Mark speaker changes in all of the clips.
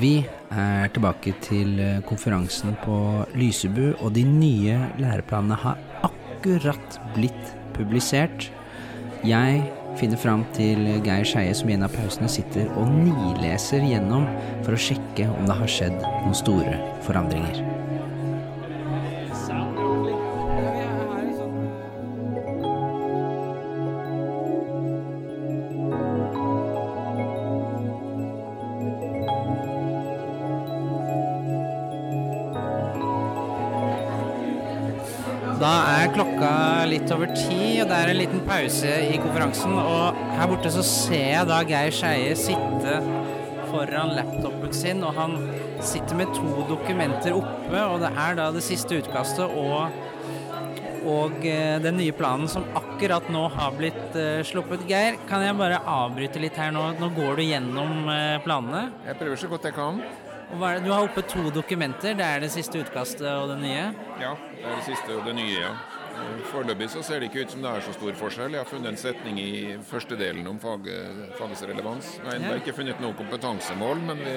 Speaker 1: Vi er tilbake til eh, konferansen på Lysebu, og de nye læreplanene har akkurat blitt publisert. Jeg finner fram til Geir Skeie som i en av pausene sitter og nileser gjennom for å sjekke om det har skjedd noen store forandringer. En liten pause i konferansen. Og her borte så ser jeg da Geir Skeie sitte foran laptopen sin, og han sitter med to dokumenter oppe, og det er da det siste utkastet og, og eh, den nye planen som akkurat nå har blitt eh, sluppet. Geir, kan jeg bare avbryte litt her nå? Nå går du gjennom eh, planene.
Speaker 2: Jeg prøver så godt jeg kan.
Speaker 1: Du har oppe to dokumenter. Det er det siste utkastet og det nye.
Speaker 2: Ja, det er det siste og det nye, ja. Foreløpig så ser det ikke ut som det er så stor forskjell. Jeg har funnet en setning i første delen om fag, fagets relevans. Jeg har ikke funnet noe kompetansemål, men vi,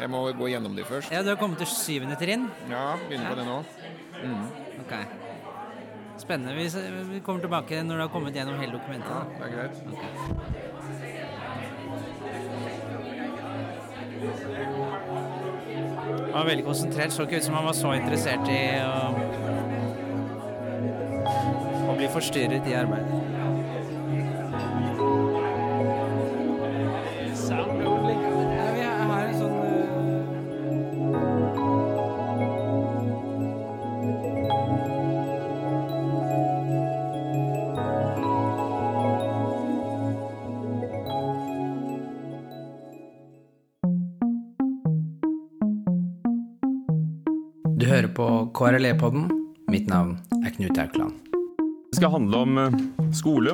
Speaker 2: jeg må gå gjennom de først.
Speaker 1: Ja, du har kommet til syvende trinn.
Speaker 2: Ja, begynner på det nå.
Speaker 1: Ok. Spennende. Vi, vi kommer tilbake når du har kommet gjennom hele dokumentet.
Speaker 2: Ja, det er greit.
Speaker 1: Han var veldig konsentrert. Så ikke ut som han var så interessert i å, å bli forstyrret i arbeidet. Du hører på KRLE-podden. Mitt navn er Knut Aukland.
Speaker 3: Det skal handle om eh, skole,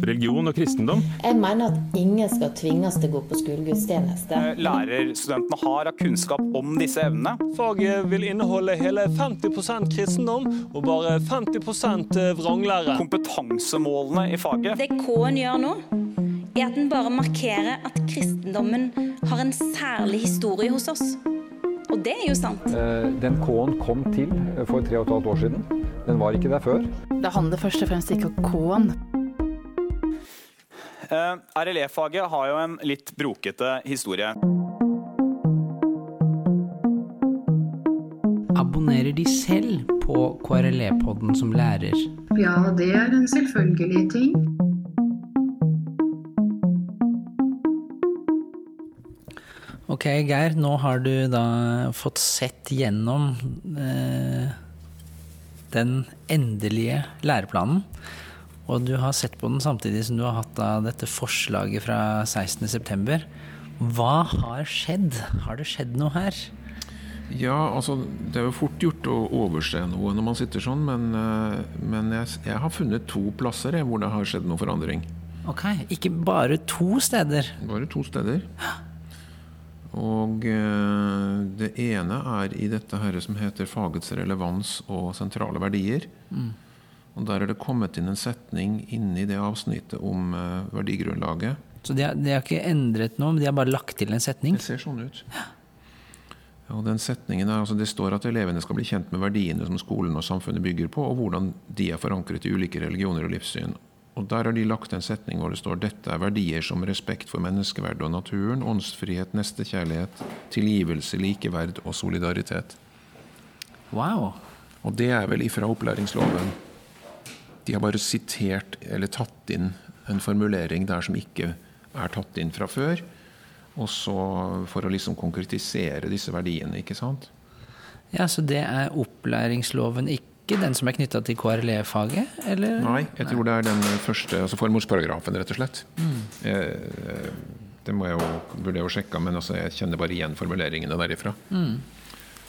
Speaker 3: religion og kristendom.
Speaker 4: Jeg mener at ingen skal tvinges til å gå på skolegudstjeneste.
Speaker 5: lærerstudentene har av kunnskap om disse evnene.
Speaker 6: Faget vil inneholde hele 50% kristendom og bare 50% vranglære.
Speaker 5: Kompetansemålene i faget.
Speaker 7: Det K-en gjør nå, er at den bare markerer at kristendommen har en særlig historie hos oss. Og det er jo sant.
Speaker 8: Eh, Den K-en kom til eh, for tre og et halvt år siden. Den var ikke der før.
Speaker 9: Det handler først og fremst ikke om K-en.
Speaker 5: Eh, RLE-faget har jo en litt brokete historie.
Speaker 1: Abonnerer de selv på KRLE-podden som lærer?
Speaker 10: Ja, det er en selvfølgelig ting.
Speaker 1: Ok, Geir, nå har du da fått sett gjennom eh, den endelige læreplanen. Og du har sett på den samtidig som du har hatt dette forslaget fra 16.9. Hva har skjedd? Har det skjedd noe her?
Speaker 2: Ja, altså det er jo fort gjort å overse noe når man sitter sånn, men, eh, men jeg, jeg har funnet to plasser jeg, hvor det har skjedd noe forandring.
Speaker 1: Ok, ikke bare to steder.
Speaker 2: Bare to steder. Og eh, det ene er i dette her som heter fagets relevans og sentrale verdier. Og der er det kommet inn en setning inni det avsnittet om eh, verdigrunnlaget.
Speaker 1: Så de har, de har ikke endret noe, men de har bare lagt til en setning.
Speaker 2: Det ser sånn ut. Ja. Og den setningen er, altså Det står at elevene skal bli kjent med verdiene som skolen og samfunnet bygger på, og hvordan de er forankret i ulike religioner og livssyn. Og Der har de lagt en setning hvor det står dette er verdier som respekt for menneskeverdet og naturen, åndsfrihet, nestekjærlighet, tilgivelse, likeverd og solidaritet.
Speaker 1: Wow.
Speaker 2: Og det er vel ifra opplæringsloven. De har bare sitert eller tatt inn en formulering der som ikke er tatt inn fra før. Og så for å liksom konkretisere disse verdiene, ikke sant?
Speaker 1: Ja, Så det er opplæringsloven, ikke den som er knytta til KRLE-faget? Eller?
Speaker 2: Nei, jeg tror det er den første, altså formålsparagrafen, rett og slett. Eh, det må jeg jo, burde jeg jo sjekke, men altså, jeg kjenner bare igjen formuleringene derifra.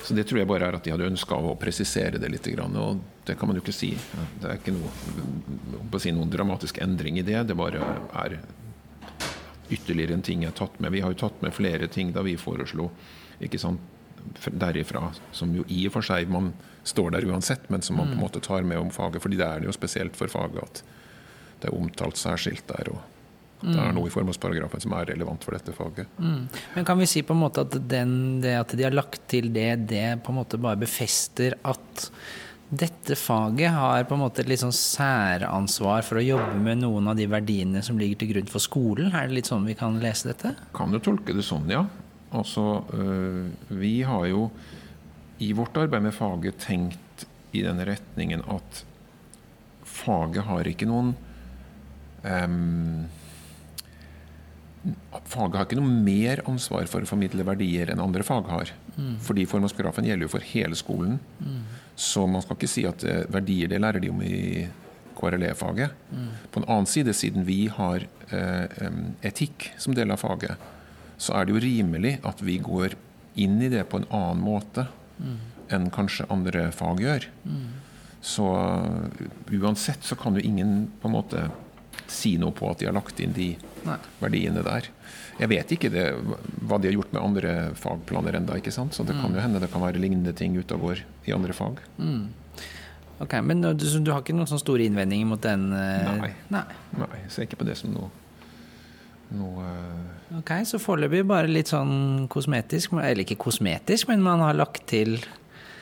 Speaker 2: Så det tror jeg bare er at de hadde ønska å presisere det litt. Og det kan man jo ikke si. Det er ikke noe, si, noen dramatisk endring i det. Det bare er ytterligere en ting jeg har tatt med. Vi har jo tatt med flere ting da vi foreslo ikke sant, derifra, som jo i og for seg man står der uansett, men som man på en måte tar med om faget. fordi det er det jo spesielt for faget at det er omtalt særskilt der. Og Det er noe i formålsparagrafen som er relevant for dette faget.
Speaker 1: Mm. Men kan vi si på en måte at den, det at de har lagt til det, det på en måte bare befester at dette faget har på en måte et litt sånn særansvar for å jobbe med noen av de verdiene som ligger til grunn for skolen? Er det litt sånn vi kan lese dette?
Speaker 2: Kan jo tolke det sånn, ja. Altså, øh, vi har jo i vårt arbeid med faget tenkt i den retningen at faget har ikke noen um, Faget har ikke noe mer ansvar for å formidle verdier enn andre fag har. Mm. Fordi formålsparagrafen gjelder jo for hele skolen. Mm. Så man skal ikke si at uh, verdier det lærer de om i KRLE-faget. Mm. På en annen side, siden vi har um, etikk som del av faget, så er det jo rimelig at vi går inn i det på en annen måte mm. enn kanskje andre fag gjør. Mm. Så uansett så kan jo ingen på en måte si noe på at de har lagt inn de Nei. verdiene der. Jeg vet ikke det, hva de har gjort med andre fagplaner ennå, så det mm. kan jo hende det kan være lignende ting ute og går i andre fag. Mm.
Speaker 1: Ok, Men du, du, har ikke noen sånne store innvendinger mot den?
Speaker 2: Uh... Nei. Nei. Nei. Jeg ser ikke på det som noe, noe.
Speaker 1: Ok, Så foreløpig bare litt sånn kosmetisk, eller ikke kosmetisk, men man har lagt til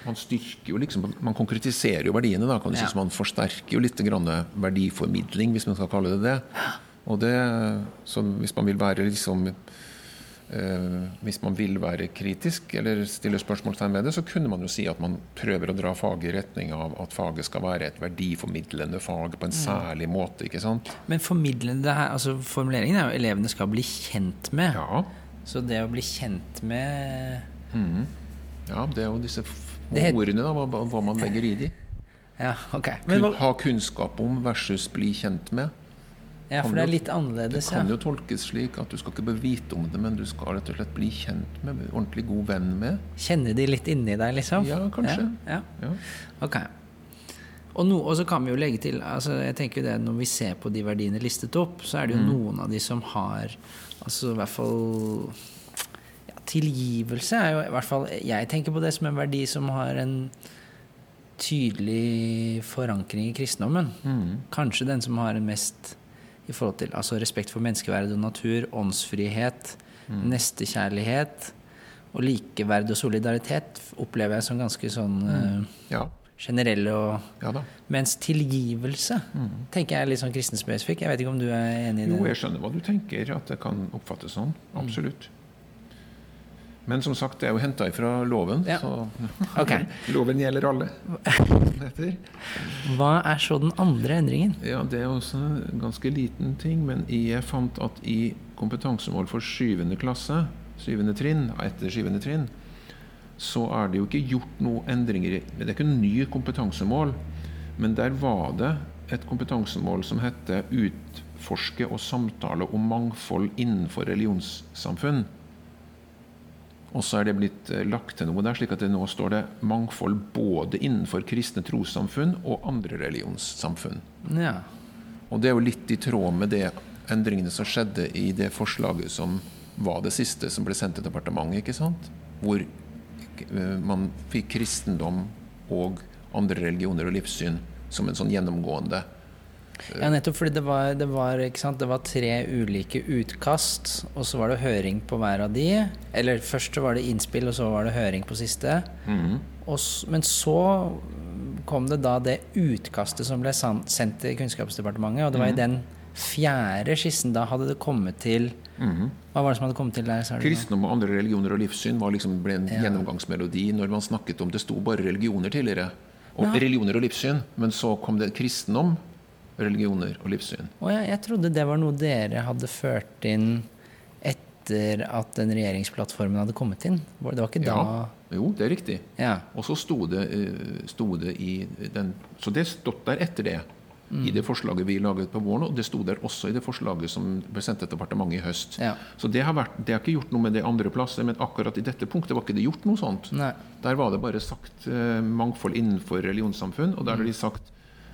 Speaker 2: man styrker jo liksom, man konkretiserer jo verdiene. da, kan du ja. si, så Man forsterker jo litt verdiformidling, hvis man skal kalle det det. Og det, så Hvis man vil være liksom hvis man vil være kritisk eller stille spørsmålstegn ved det, så kunne man jo si at man prøver å dra faget i retning av at faget skal være et verdiformidlende fag på en mm. særlig måte. ikke sant?
Speaker 1: Men formidlende her, altså formuleringen er jo elevene skal bli kjent med.
Speaker 2: Ja.
Speaker 1: Så det å bli kjent med
Speaker 2: mm. Ja, det er jo disse ordene, da, hva, hva, man legger i de.
Speaker 1: Ja, ok.
Speaker 2: Men, ha kunnskap om versus bli kjent med.
Speaker 1: Ja, for det er litt annerledes.
Speaker 2: Det kan jo tolkes slik at du skal ikke bare vite om det, men du skal rett og slett bli kjent med, ordentlig god venn med.
Speaker 1: Kjenne de litt inni deg, liksom?
Speaker 2: Ja, kanskje.
Speaker 1: Ja, ja. Ok. Og, no, så kan vi jo legge til altså jeg tenker jo det Når vi ser på de verdiene listet opp, så er det jo mm. noen av de som har altså i hvert fall ja, Tilgivelse er jo i hvert fall Jeg tenker på det som en verdi som har en tydelig forankring i kristendommen. Mm. Kanskje den som har en mest i forhold til altså respekt for menneskeverd og natur, åndsfrihet, mm. nestekjærlighet og likeverd og solidaritet opplever jeg som ganske sånn mm.
Speaker 2: ja.
Speaker 1: generelle. Og,
Speaker 2: ja
Speaker 1: mens tilgivelse mm. tenker jeg er litt sånn kristenspesifikk. Jeg vet ikke om du er enig i det?
Speaker 2: Jo, jeg skjønner hva du tenker, at det kan oppfattes sånn. Mm. Men som sagt, det er jo henta fra loven, ja. så
Speaker 1: okay.
Speaker 2: loven gjelder alle.
Speaker 1: Hva er så den andre endringen?
Speaker 2: Ja, Det er også en ganske liten ting, men jeg fant at i kompetansemål for syvende klasse, syvende trinn, etter syvende trinn, så er det jo ikke gjort noen endringer Det er ikke en ny kompetansemål, men der var det et kompetansemål som heter 'Utforske og samtale om mangfold innenfor religionssamfunn'. Og så er det blitt eh, lagt til noe der, slik at det nå står det mangfold både innenfor kristne trossamfunn og andre religionssamfunn.
Speaker 1: Ja.
Speaker 2: Og det er jo litt i tråd med det endringene som skjedde i det forslaget som var det siste som ble sendt til departementet, ikke sant? Hvor eh, man fikk kristendom og andre religioner og livssyn som en sånn gjennomgående
Speaker 1: ja, nettopp fordi det var, det, var, det var, tre ulike utkast, og så var det høring på hver av de. Eller først var det innspill, og så var det høring på siste.
Speaker 2: Mm.
Speaker 1: Og, men så kom det da det utkastet som ble sendt til Kunnskapsdepartementet, og det var i den fjerde skissen da hadde det kommet til
Speaker 2: mm.
Speaker 1: Hva var det som hadde kommet til der?
Speaker 2: Kristendom og andre religioner og livssyn var liksom, ble en ja. gjennomgangsmelodi når man snakket om Det sto bare religioner tidligere. Og ja. religioner og livssyn. Men så kom det kristendom religioner og livssyn.
Speaker 1: Og jeg, jeg, trodde det var noe dere hadde ført inn etter at den regjeringsplattformen hadde kommet inn. Det var ikke da
Speaker 2: ja, Jo, det er riktig.
Speaker 1: Ja.
Speaker 2: Og så sto det, eh, sto det, i den Så det stått der etter det. Mm. I det forslaget vi laget på våren, og det sto der også i det forslaget som ble sendt til departementet i høst.
Speaker 1: Ja.
Speaker 2: Så det har, vært, det har, ikke gjort noe med det andre plasset, men akkurat i dette punktet var ikke det gjort noe sånt.
Speaker 1: Nei.
Speaker 2: Der var det bare sagt eh, mangfold innenfor religionssamfunn, og der har de sagt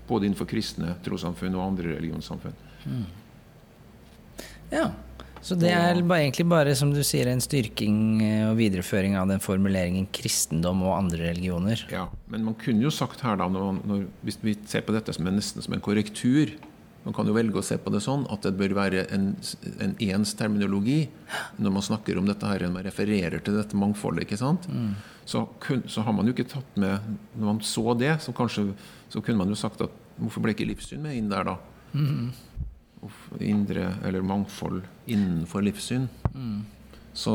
Speaker 2: både innenfor kristne trossamfunn og andre religionssamfunn.
Speaker 1: Mm. Ja, så det er egentlig bare som du sier, en styrking eh, og videreføring av den formuleringen kristendom og andre religioner.
Speaker 2: Ja, men man kunne jo sagt her da, når, når, hvis vi ser på dette som en, nesten som en korrektur Man kan jo velge å se på det sånn at det bør være en, en ens terminologi når man snakker om dette her, man refererer til dette mangfoldet. ikke sant?
Speaker 1: Mm.
Speaker 2: Så, kun, så har man jo ikke tatt med Når man så det, så, kanskje, så kunne man jo sagt at hvorfor ble ikke livssyn med inn der, da? Mm. Indre, eller mangfold innenfor livssyn.
Speaker 1: Mm.
Speaker 2: Så,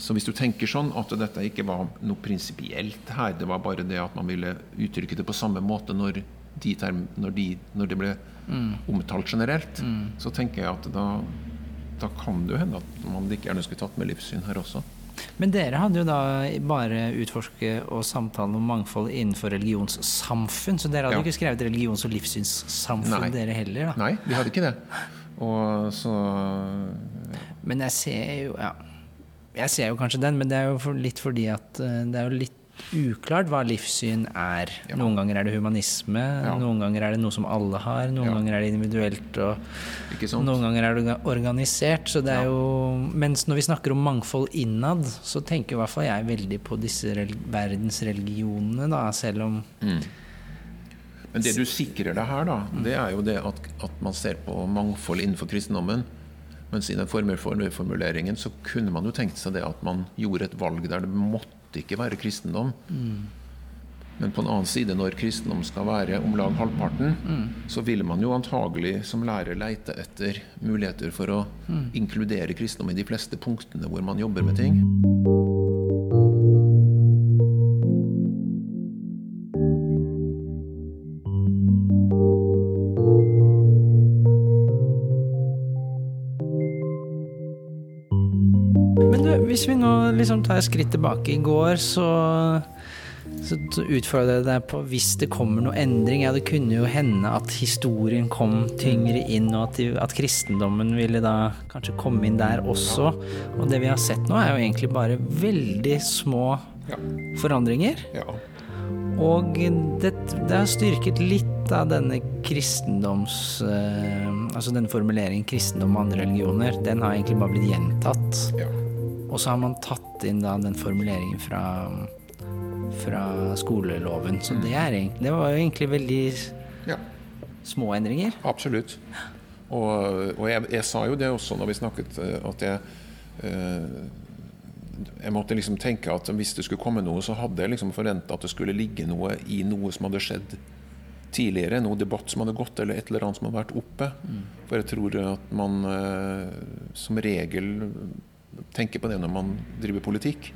Speaker 2: så hvis du tenker sånn at dette ikke var noe prinsipielt her, det var bare det at man ville uttrykke det på samme måte når, de term, når, de, når det ble
Speaker 1: Mm.
Speaker 2: omtalt generelt,
Speaker 1: Mm.
Speaker 2: så tenker jeg at da, da kan det jo hende at man ikke gjerne skulle tatt med livssyn her også.
Speaker 1: Men dere hadde jo da bare utforske og samtale om mangfold innenfor religionssamfunn, så dere hadde
Speaker 2: Ja.
Speaker 1: ikke skrevet religions- og livssynssamfunn
Speaker 2: Nei.
Speaker 1: dere heller, da.
Speaker 2: Nei, vi hadde ikke det. Og så
Speaker 1: Men jeg ser jo ja. Jeg ser jo kanskje den, men det er jo for, litt fordi at eh, det er jo litt uklart hva livssyn er. Noen ganger er det humanisme,
Speaker 2: Ja.
Speaker 1: noen ganger er det noe som alle har, noen
Speaker 2: Ja.
Speaker 1: ganger er det individuelt, og noen ganger er det organisert. Så det er jo Mens når vi snakker om mangfold innad, så tenker i hvert fall jeg veldig på disse verdensreligionene, da, selv om
Speaker 2: Mm. Men det du sikrer deg her, da, det er jo det at, at man ser på mangfold innenfor kristendommen. Mens i den formuleringen så kunne man jo tenkt seg det at man gjorde et valg der det måtte ikke være kristendom. Men på en annen side, når kristendom skal være om lag halvparten,
Speaker 1: Mm.
Speaker 2: så vil man jo antagelig som lærer leite etter muligheter for å
Speaker 1: Mm.
Speaker 2: inkludere kristendom i de fleste punktene hvor man jobber med ting.
Speaker 1: Hvis vi nå liksom tar et skritt tilbake i går, så, så, utfordrer jeg deg på hvis det kommer noe endring. Ja, det kunne jo hende at historien kom tyngre inn, og at, at kristendommen ville da kanskje komme inn der også. Og det vi har sett nå, er jo egentlig bare veldig små forandringer. Ja. Og det, det har styrket litt av denne kristendoms... eh, altså denne formuleringen 'kristendom og andre religioner', den har egentlig bare blitt gjentatt. Og så har man tatt inn da den formuleringen fra, fra skoleloven. Så det, er det var jo egentlig veldig små endringer.
Speaker 2: Absolutt. Og, og jeg, jeg sa jo det også når vi snakket, eh, at jeg eh, jeg måtte liksom tenke at hvis det skulle komme noe, så hadde jeg liksom forventa at det skulle ligge noe i noe som hadde skjedd tidligere. Noe debatt som hadde gått, eller et eller annet som hadde vært oppe. For jeg tror at man eh, som regel tenker på det når man driver politikk.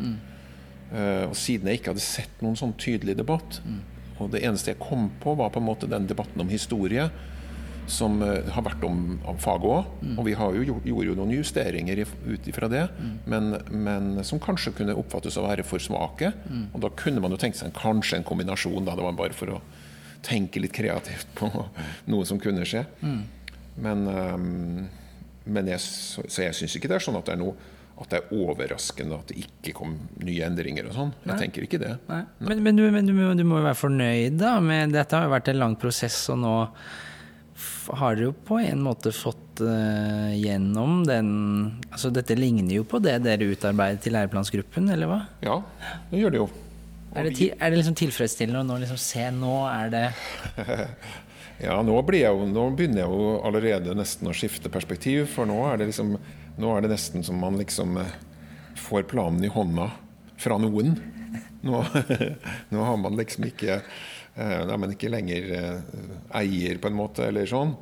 Speaker 2: Eh, og siden jeg ikke hadde sett noen sånn tydelig debatt, og det eneste jeg kom på, var på en måte den debatten om historie som uh, har vært om, om faget òg. Og vi har jo gjort, gjorde jo noen justeringer ut ifra det, men, men som kanskje kunne oppfattes å være for svake.
Speaker 1: Mm.
Speaker 2: Og da kunne man jo tenke seg en, kanskje en kombinasjon. Da. Det var bare for å tenke litt kreativt på noe som kunne skje.
Speaker 1: Mm.
Speaker 2: Men, um, men jeg, så, så jeg syns ikke det er sånn at det er noe at det er overraskende at det ikke kom nye endringer og sånn. Jeg
Speaker 1: Nei.
Speaker 2: tenker ikke det.
Speaker 1: Nei. Men, men, du, men du, må- du må jo være fornøyd, da. Med, dette har jo vært en lang prosess, og nå har dere jo på en måte fått uh, gjennom den Altså dette ligner jo på det dere utarbeidet til læreplansgruppen, eller hva?
Speaker 2: Ja, det gjør det jo.
Speaker 1: Er det, til, er det liksom tilfredsstillende å nå liksom se Nå er det
Speaker 2: Ja, nå, blir jeg nå begynner jeg jo allerede nesten å skifte perspektiv, for nå er det liksom Nå er det nesten som man liksom eh, får planen i hånda fra noen. Nå, nå har man liksom ikke eh, Da er man ikke lenger eh, eier, på en måte, eller sånn.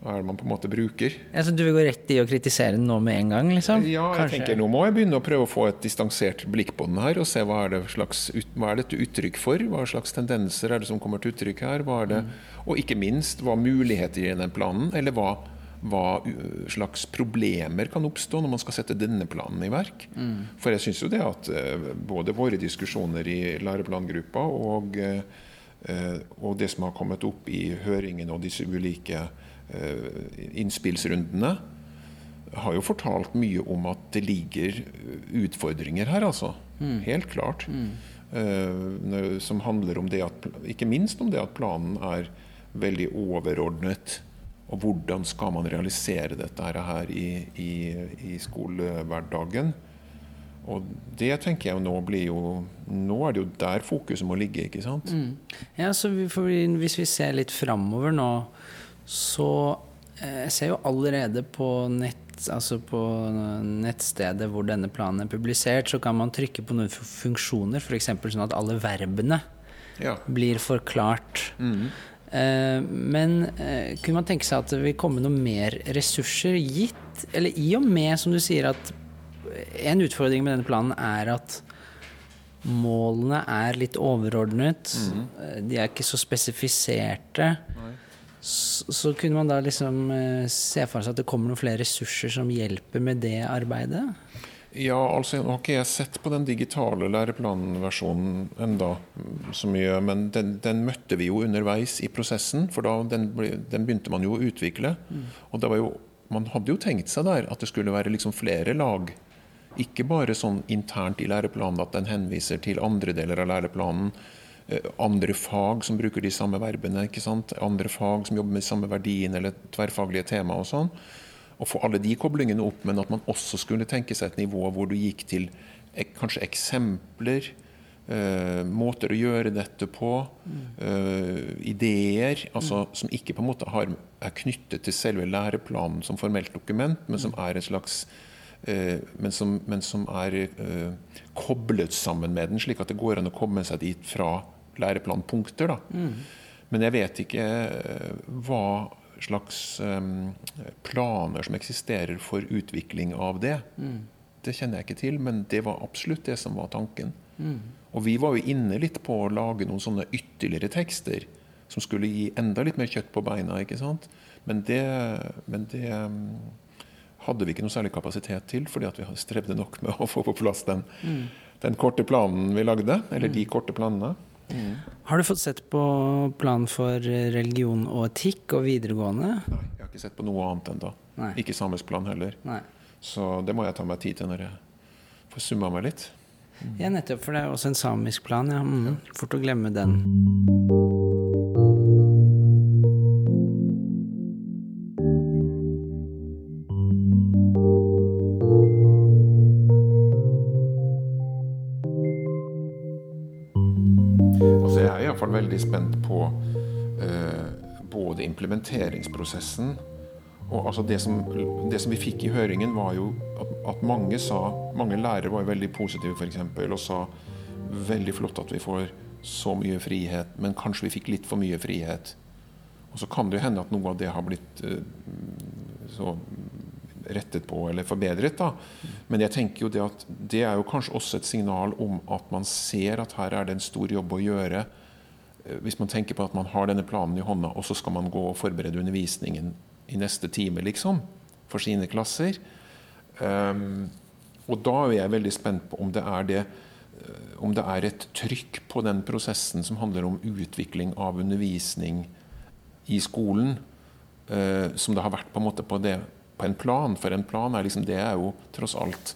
Speaker 2: Hva er det man på en måte bruker.
Speaker 1: altså, Du vil gå rett i å kritisere den nå med en gang, liksom?
Speaker 2: Ja, jeg
Speaker 1: Kanskje-
Speaker 2: tenker Nå må jeg begynne å prøve å få et distansert blikk på den her, og se hva er, det slags, hva er dette uttrykk for? Hva slags tendenser er det som kommer til uttrykk her? Er det, og ikke minst, hva muligheter gir den planen? Eller hva, hva slags problemer kan oppstå når man skal sette denne planen i verk?
Speaker 1: Mm.
Speaker 2: For jeg syns jo det at eh, både våre diskusjoner i læreplangruppa og, eh, og det som har kommet opp i høringen og disse ulike eh, innspillsrundene, har jo fortalt mye om at det ligger utfordringer her, altså.
Speaker 1: Mm.
Speaker 2: Helt klart. Mm. som handler om det at Ikke minst om det at planen er veldig overordnet. Og hvordan skal man realisere dette her i, i, i skolehverdagen? Og det tenker jeg nå blir jo Nå er det jo der fokuset må ligge, ikke sant?
Speaker 1: Mm. Ja, så vi, for Hvis vi ser litt framover nå, så Eh, jeg ser jo allerede på nett, altså på nettstedet hvor denne planen er publisert, så kan man trykke på noen funksjoner, f.eks. sånn at alle verbene
Speaker 2: ja.
Speaker 1: blir forklart.
Speaker 2: Mm.
Speaker 1: Eh, men eh, kunne man tenke seg at det vil komme noe mer ressurser gitt, eller i og med, som du sier, at en utfordring med denne planen er at målene er litt overordnet.
Speaker 2: Mm.
Speaker 1: De er ikke så spesifiserte. Så, så, kunne man da liksom se for seg at det kommer noen flere ressurser som hjelper med det arbeidet?
Speaker 2: Ja, altså Nå har ikke jeg sett på den digitale læreplanversjonen enda så mye, men den, den, møtte vi jo underveis i prosessen, for da, den, den begynte man jo å utvikle. Mm. Og det var jo, man hadde jo tenkt seg der at det skulle være liksom flere lag ikke bare sånn internt i læreplanen at den henviser til andre deler av læreplanen. Eh, andre fag som bruker de samme verbene. ikke sant? Andre fag som jobber med de samme verdiene eller tverrfaglige tema og sånn. Og få alle de koblingene opp, men at man også skulle tenke seg et nivå hvor du gikk til kanskje eksempler. Uh, måter å gjøre dette på. Uh, ideer altså, som ikke på en måte har, er knyttet til selve læreplanen som formelt dokument, men som er en slags Eh, men som, men som er koblet sammen med den, slik at det går an å komme seg dit fra læreplanpunkter. Mm. Men jeg vet ikke hva slags planer som eksisterer for utvikling av det. Mm. Det kjenner jeg ikke til, men det var absolutt det som var tanken. Mm. Og vi var jo inne litt på å lage noen sånne ytterligere tekster som skulle gi enda litt mer kjøtt på beina. ikke sant? Men det, men det hadde vi ikke noe særlig kapasitet til, fordi at vi strevde nok med å få på plass den, mm. den korte planen vi lagde. Eller de mm. korte planene.
Speaker 1: Mm. Har du fått sett på planen for religion og etikk og videregående?
Speaker 2: Nei, jeg har ikke sett på noe annet ennå. Ikke samisk plan heller.
Speaker 1: Nei.
Speaker 2: Så det må jeg ta meg tid til når jeg får summa meg litt.
Speaker 1: Mm. Ja, nettopp, for det er også en samisk plan. Ja. Mm. Fort å glemme den.
Speaker 2: Veldig spent på eh, både implementeringsprosessen og altså det, som, det, som, vi fikk i høringen, var jo at, at mange sa Mange lærere var veldig positive for eksempel, og sa veldig flott at vi får så mye frihet, men kanskje vi fikk litt for mye frihet. Og så kan det jo hende at noe av det har blitt eh, så rettet på eller forbedret. da. Men jeg tenker jo det at det er jo kanskje også et signal om at man ser at her er det en stor jobb å gjøre hvis man tenker på at man har denne planen i hånda, og så skal man gå og forberede undervisningen i neste time, liksom, for sine klasser. Um, og da er jeg veldig spent på om det det eh, om det er et trykk på den prosessen som handler om utvikling av undervisning i skolen, uh, som det har vært på en måte på, det, på en plan. For en plan er liksom, det er jo tross alt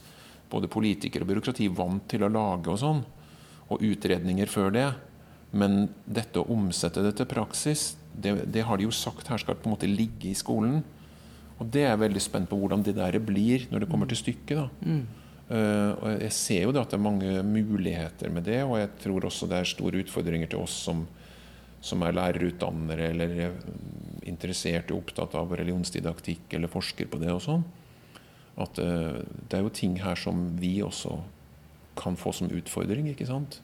Speaker 2: både politikere og byråkrati vant til å lage og sånn. Og utredninger før det. Men dette å omsette det til praksis, det, det, har de jo sagt her skal på en måte ligge i skolen. Og det er jeg veldig spent på hvordan det der blir når det kommer til stykket. Mm. Uh, og Jeg ser jo at det er mange muligheter med det, og jeg tror også det er store utfordringer til oss som, som er lærerutdannere eller er interessert og opptatt av religionsdidaktikk eller forsker på det og sånn. At uh, det er jo ting her som vi også kan få som utfordring. ikke sant?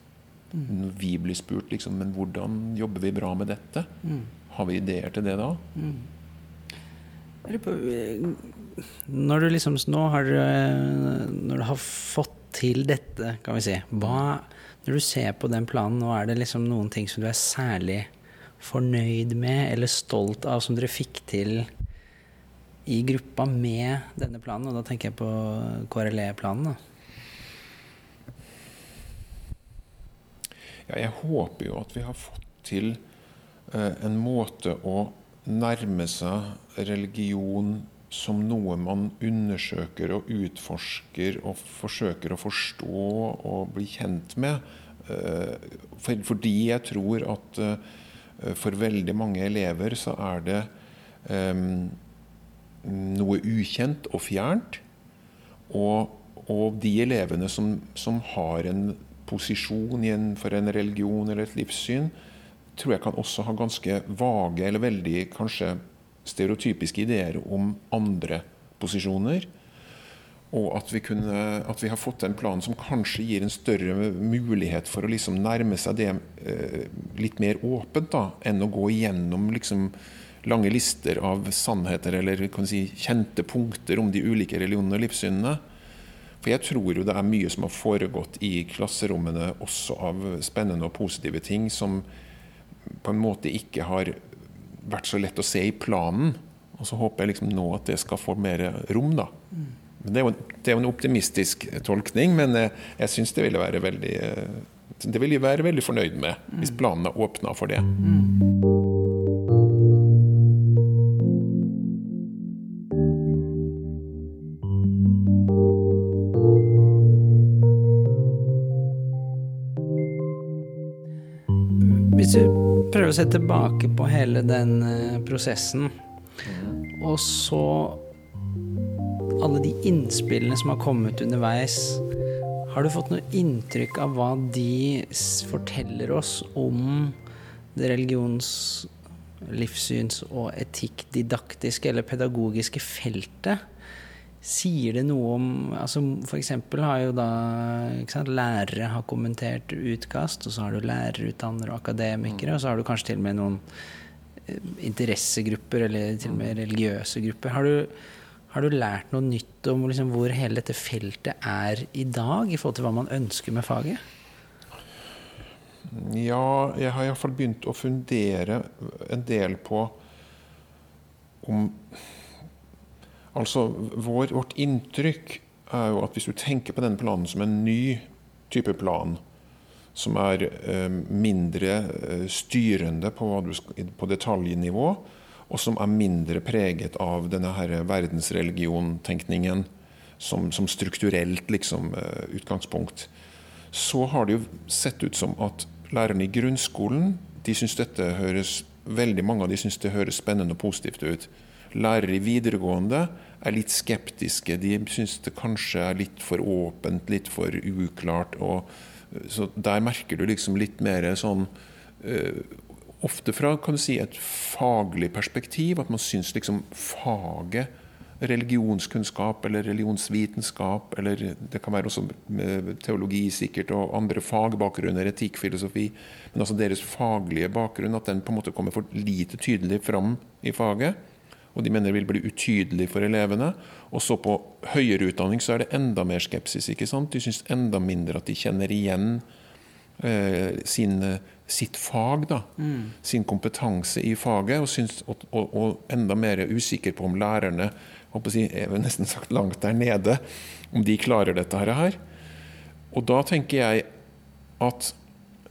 Speaker 2: Når vi blir spurt liksom, men hvordan jobber vi bra med dette, mm. har vi ideer til det da? Mm.
Speaker 1: Når du liksom nå har Når du har fått til dette, kan vi si hva, Når du ser på den planen nå, er det liksom noen ting som du er særlig fornøyd med eller stolt av, som dere fikk til i gruppa med denne planen? Og da tenker jeg på KRLE-planen. da
Speaker 2: Ja, jeg håper jo at vi har fått til eh, en måte å nærme seg religion som noe man undersøker og utforsker og forsøker å forstå og bli kjent med. Eh, for, fordi jeg tror at eh, for veldig mange elever så er det eh, noe ukjent og fjernt. Og, og de elevene som, som har en posisjon for en religion eller et livssyn, tror jeg kan også ha ganske vage eller veldig kanskje stereotypiske ideer om andre posisjoner. Og at vi, kunne, at vi har fått en plan som kanskje gir en større mulighet for å liksom nærme seg det eh, litt mer åpent, da, enn å gå igjennom liksom lange lister av sannheter eller si, kjente punkter om de ulike religionene og livssynene. For jeg tror jo det er mye som har foregått i klasserommene, også av spennende og positive ting, som på en måte ikke har vært så lett å se i planen. Og så håper jeg liksom nå at det skal få mer rom, da. Men Det er, jo, det er jo en optimistisk tolkning, men jeg, jeg syns det ville være veldig Det vil jeg være veldig fornøyd med, hvis planene åpna for det.
Speaker 1: Hvis prøver å se tilbake på hele den eh, prosessen, og så alle de innspillene som har kommet underveis, har du fått noe inntrykk av hva de forteller oss om det religions-, livssyns- og etikkdidaktiske eller pedagogiske feltet? Sier det noe om altså eksempel har jo da sant, lærere har kommentert utkast, og så har du lærerutdannere og akademikere, og så har du kanskje til og med noen eh, interessegrupper eller til og med religiøse grupper. Har du har du lært noe nytt om liksom hvor hele dette feltet er i dag, i forhold til hva man ønsker med faget?
Speaker 2: Ja, jeg har iallfall begynt å fundere en del på om Altså, vår, vårt inntrykk er jo at hvis du tenker på denne planen som en ny type plan, som er eh, mindre eh, styrende på, skal, på detaljnivå, og som er mindre preget av denne verdensreligiontenkningen som, som strukturelt liksom, uh, utgangspunkt. Så har det jo sett ut som at lærerne i grunnskolen de synes dette høres, veldig mange av de syns det høres spennende og positivt ut. Lærere i videregående er litt skeptiske. De syns det kanskje er litt for åpent, litt for uklart. Og, så der merker du liksom litt mer sånn uh, ofte fra kan du si, et faglig perspektiv. At man syns liksom faget religionskunnskap eller religionsvitenskap, eller det kan være også teologi sikkert, og andre fagbakgrunner, etikk, filosofi, men altså deres faglige bakgrunn, at den på en måte kommer for lite tydelig fram i faget. Og de mener det vil bli utydelig for elevene. Og så på høyere utdanning så er det enda mer skepsis. ikke sant? De syns enda mindre at de kjenner igjen eh, sin sitt fag, da, mm. sin kompetanse i faget, og, syns, og, og, og, enda mer usikker på om lærerne håper si, jeg vil nesten sagt langt der nede, om de klarer dette her. Og da tenker jeg at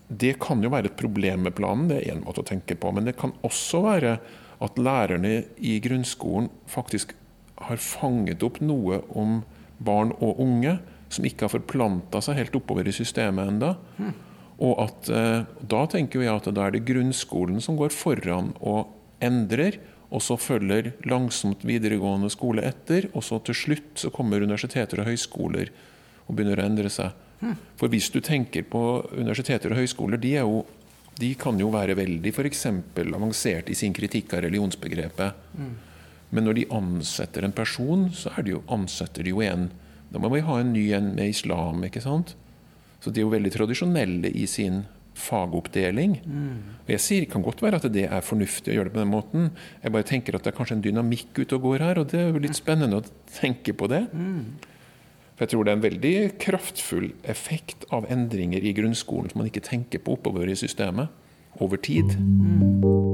Speaker 2: det kan jo være et problem med planen, det er én måte å tenke på. Men det kan også være at lærerne i grunnskolen faktisk har fanget opp noe om barn og unge som ikke har forplanta seg helt oppover i systemet enda. Og at eh, Da tenker jeg at da er det grunnskolen som går foran og endrer, og så følger langsomt videregående skole etter, og så til slutt så kommer universiteter og høyskoler og begynner å endre seg. For hvis du tenker på universiteter og høyskoler, de, er jo, de kan jo være veldig f.eks. avansert i sin kritikk av religionsbegrepet. Mm. Men når de ansetter en person, så de jo, ansetter de jo en Da må vi ha en ny en med islam, ikke sant? Så de er jo veldig tradisjonelle i sin fagoppdeling. Mm. Og Jeg sier, kan godt være at det er fornuftig å gjøre det på den måten. Jeg bare tenker at det er kanskje en dynamikk ute og går her, og det er jo litt spennende å tenke på det. Mm. For jeg tror det er en veldig kraftfull effekt av endringer i grunnskolen som man ikke tenker på oppover i systemet over tid. Mm.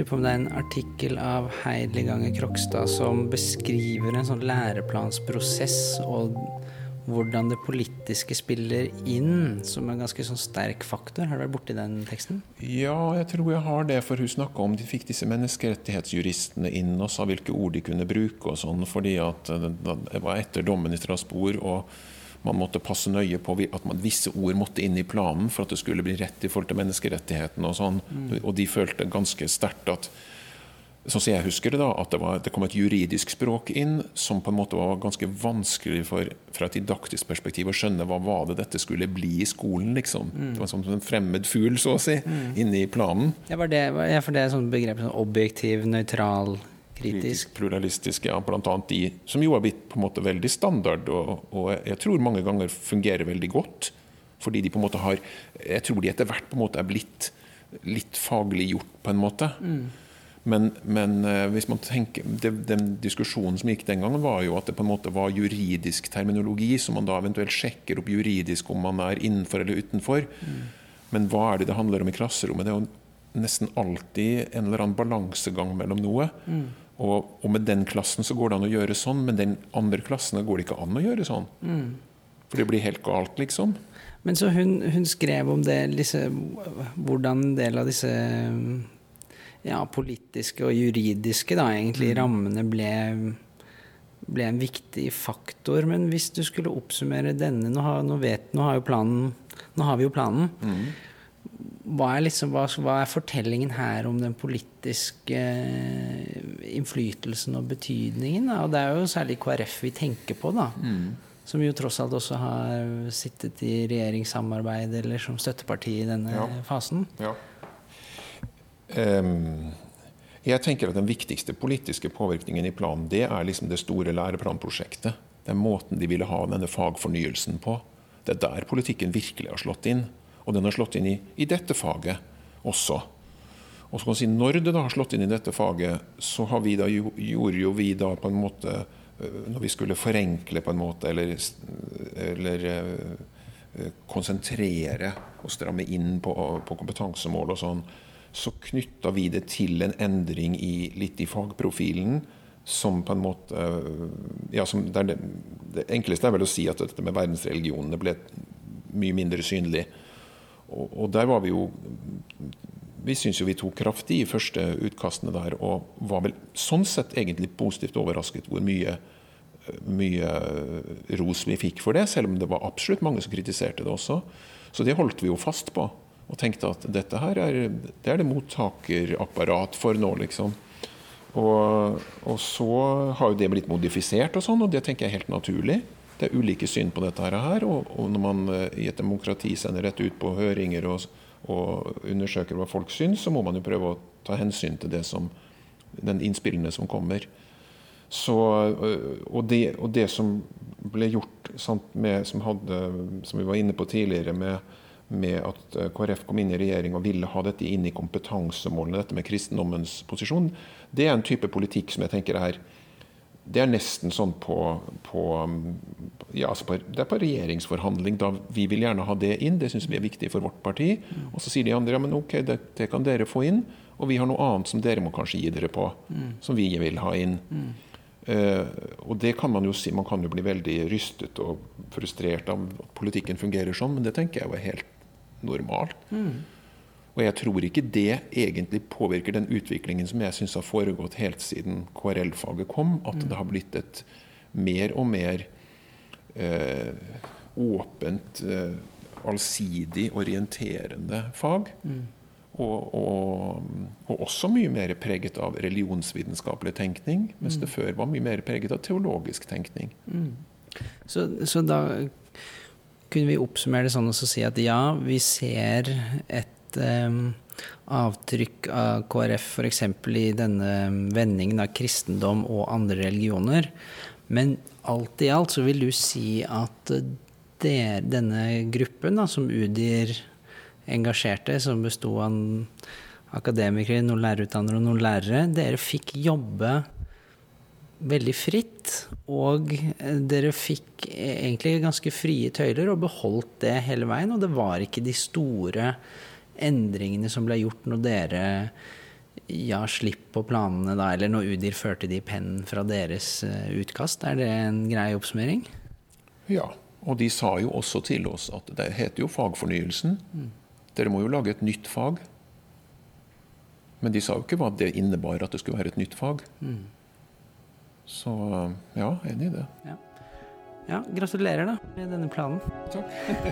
Speaker 1: Lurer på om det er en artikkel av Heidli Ganger Krokstad som beskriver en sånn læreplansprosess og hvordan det politiske spiller inn som en ganske sånn sterk faktor. Har du vært borti den teksten?
Speaker 2: Ja, jeg tror jeg har det. For hun snakka om de fikk disse menneskerettighetsjuristene inn og sa hvilke ord de kunne bruke og sånn, fordi at det var etter dommen i Strasbourg. og man måtte passe nøye på at man, visse ord måtte inn i planen for at det skulle bli rett i forhold til menneskerettighetene og sånn.
Speaker 11: Mm.
Speaker 2: Og de følte ganske sterkt at sånn som jeg husker det da, at det, var, det, kom et juridisk språk inn som på en måte var ganske vanskelig for, fra et didaktisk perspektiv å skjønne hva var det dette skulle bli i skolen. liksom.
Speaker 1: Mm.
Speaker 2: Det var som en fremmed fugl, så å si,
Speaker 1: Mm.
Speaker 2: inne i planen.
Speaker 1: Ja, var det, ja, for det er sånn begrep som objektiv, nøytral, kritisk.
Speaker 2: pluralistisk, ja. Annet de som jo har blitt på en måte veldig standard, og, og jeg tror mange ganger fungerer veldig godt. Fordi de på en måte har Jeg tror de etter hvert på en måte er blitt litt faglig gjort, på en måte.
Speaker 1: Mm.
Speaker 2: Men, men eh, hvis man tenker, det, den diskusjonen som gikk den gangen, var jo at det på en måte var juridisk terminologi, som man da eventuelt sjekker opp juridisk om man er innenfor eller utenfor.
Speaker 1: Mm.
Speaker 2: Men hva er det det handler om i klasserommet? Det er jo nesten alltid en eller annen balansegang mellom noe.
Speaker 1: Mm.
Speaker 2: Og, og, med den klassen så går det an å gjøre sånn, men den andre klassen går det ikke an å gjøre sånn.
Speaker 1: Mm.
Speaker 2: For det blir helt galt, liksom.
Speaker 1: Men så hun, hun skrev om det, disse, hvordan en del av disse ja, politiske og juridiske da, egentlig,
Speaker 2: Mm.
Speaker 1: rammene ble, ble en viktig faktor. Men hvis du skulle oppsummere denne Nå har, nå vet, nå har, planen, nå har vi jo planen.
Speaker 2: Mm.
Speaker 1: Hva er, liksom, hva, hva er, fortellingen her om den politiske eh, innflytelsen og betydningen? Da? Og det er jo særlig KrF vi tenker på, da.
Speaker 2: Mm.
Speaker 1: Som jo tross alt også har sittet i regjeringssamarbeid eller som støtteparti i denne
Speaker 2: Ja.
Speaker 1: fasen.
Speaker 2: Ja. Um, jeg tenker at Den viktigste politiske påvirkningen i planen det er liksom det store læreplanprosjektet. Er måten de ville ha denne fagfornyelsen på. Det er der politikken virkelig har slått inn. Og den har slått inn i, i dette faget også. Og så kan man si, Når det da har slått inn i dette faget, så vi da, gjorde jo vi da på en måte øh, Når vi skulle forenkle på en måte, eller, eller øh, konsentrere og stramme inn på, på kompetansemål og sånn, så knytta vi det til en endring i, litt i fagprofilen. Som på en måte øh, ja, det, det, det, enkleste er vel å si at dette med verdensreligionene ble mye mindre synlig. Og, der var vi jo Vi syns jo vi tok kraftig i første utkastene der, og var vel sånn sett egentlig positivt overrasket hvor mye, mye ros vi fikk for det, selv om det var absolutt mange som kritiserte det også. Så det holdt vi jo fast på, og tenkte at dette her er det, er det mottakerapparat for nå, liksom. Og, og, så har jo det blitt modifisert og sånn, og det tenker jeg er helt naturlig. Det er ulike syn på dette her, og, og når man i et demokrati sender dette ut på høringer og, og undersøker hva folk syns, så må man jo prøve å ta hensyn til det som, den innspillene som kommer. Så, og, det, og, det, som ble gjort med, som, hadde, som, vi var inne på tidligere, med, med, at KrF kom inn i regjering og ville ha dette inn i kompetansemålene, dette med kristendommens posisjon, det er en type politikk som jeg tenker er det er nesten sånn på, på, ja, altså på, Det er på regjeringsforhandling. da Vi vil gjerne ha det inn, det syns vi er viktig for vårt parti. Og så sier de andre ja, men ok, det, det, kan dere få inn. Og vi har noe annet som dere må kanskje gi dere på,
Speaker 1: Mm.
Speaker 2: som vi vil ha inn. Uh, og det kan man jo si, man kan jo bli veldig rystet og frustrert av at politikken fungerer sånn, men det tenker jeg jo er helt normalt.
Speaker 1: Mm.
Speaker 2: Og jeg tror ikke det egentlig påvirker den utviklingen som jeg syns har foregått helt siden KRL-faget kom, at det har blitt et mer og mer eh, åpent, eh, allsidig, orienterende fag.
Speaker 1: Mm.
Speaker 2: Og, og, og, også mye mer preget av religionsvitenskapelig tenkning, mens det før var mye mer preget av teologisk tenkning.
Speaker 1: Mm. Så, så, da kunne vi oppsummere det sånn og si at ja, vi ser et Um, avtrykk av KrF f.eks. i denne vendingen av kristendom og andre religioner. Men alt i alt så vil du si at der, denne gruppen da, som Udir engasjerte, som besto av akademikere, noen lærerutdannere og noen lærere, dere fikk jobbe veldig fritt. Og dere fikk egentlig ganske frie tøyler og beholdt det hele veien. Og det var ikke de store endringene som ble gjort når dere ja, slipp på planene da, eller når Udir førte de pennen fra deres utkast. Er det en grei oppsummering?
Speaker 2: Ja, og de sa jo også til oss at det heter jo fagfornyelsen. Mm. Dere må jo lage et nytt fag. Men de sa jo ikke hva det innebar at det skulle være et nytt fag.
Speaker 1: Mm.
Speaker 2: Så ja, enig i det.
Speaker 1: Ja. Ja, gratulerer da med denne planen.
Speaker 2: Takk.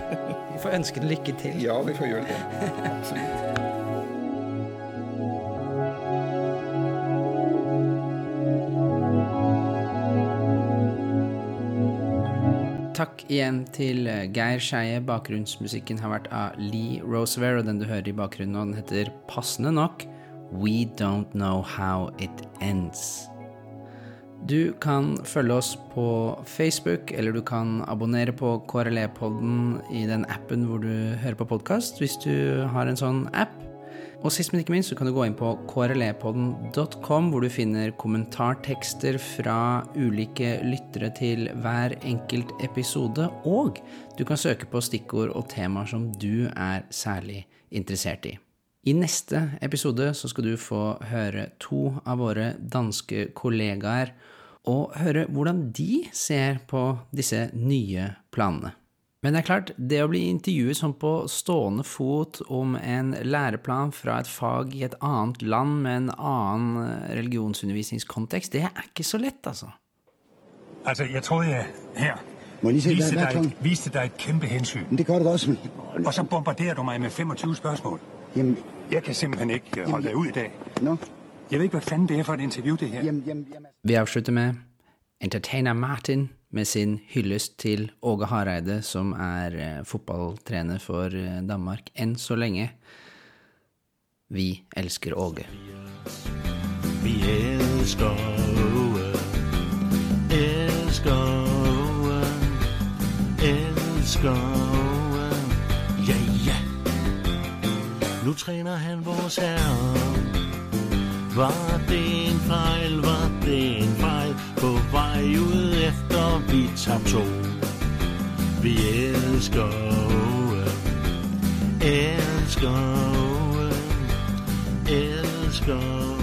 Speaker 1: Vi får ønske deg lykke til.
Speaker 2: Ja, vi får gjøre det. Absolutt.
Speaker 1: Takk igjen til eh, Geir Skeie. Bakgrunnsmusikken har vært av Lee Roosevelt, og den du hører i bakgrunnen nå, den heter passende nok We Don't Know How It Ends. Du kan følge oss på Facebook, eller du kan abonnere på KRLE-podden i den appen hvor du hører på podkast, hvis du har en sånn app. Og sist, men ikke minst, så kan du gå inn på krlepodden.com, hvor du finner kommentartekster fra ulike lyttere til hver enkelt episode, og du kan søke på stikkord og temaer som du er særlig interessert i. I neste episode så skal du få høre to av våre danske kollegaer, og høre hvordan de ser på disse nye planene. Men det er klart, det å bli intervjuet sånn på stående fot om en læreplan fra et fag i et annet land med en annen eh, religionsundervisningskontekst, det er ikke så lett, altså.
Speaker 11: Altså, jeg trodde jeg her
Speaker 12: Må jeg
Speaker 11: viste,
Speaker 12: deg,
Speaker 11: et, viste deg et kjempehensyn.
Speaker 12: Men det gør det også.
Speaker 11: Og så bombarderer du meg med 25 spørgsmål.
Speaker 12: Jamen,
Speaker 11: Jeg kan simpelthen ikke øh, holde dig ud i dag.
Speaker 12: No.
Speaker 11: Jeg ved ikke, hvad fanden det er for et interview, det her.
Speaker 12: Jamen, jamen, jamen.
Speaker 1: Vi avslutter med entertainer Martin med sin hyllest til Åge Hareide, som er eh, fotballtrener for eh, Danmark enn så lenge. Vi elsker Åge.
Speaker 13: Vi elsker Åge, elsker Åge, elsker Nu træner han vores herre. Var det en fejl, var det en fejl? På vej ud efter vi tabte to. Vi elsker Åge, elsker Åge, elsker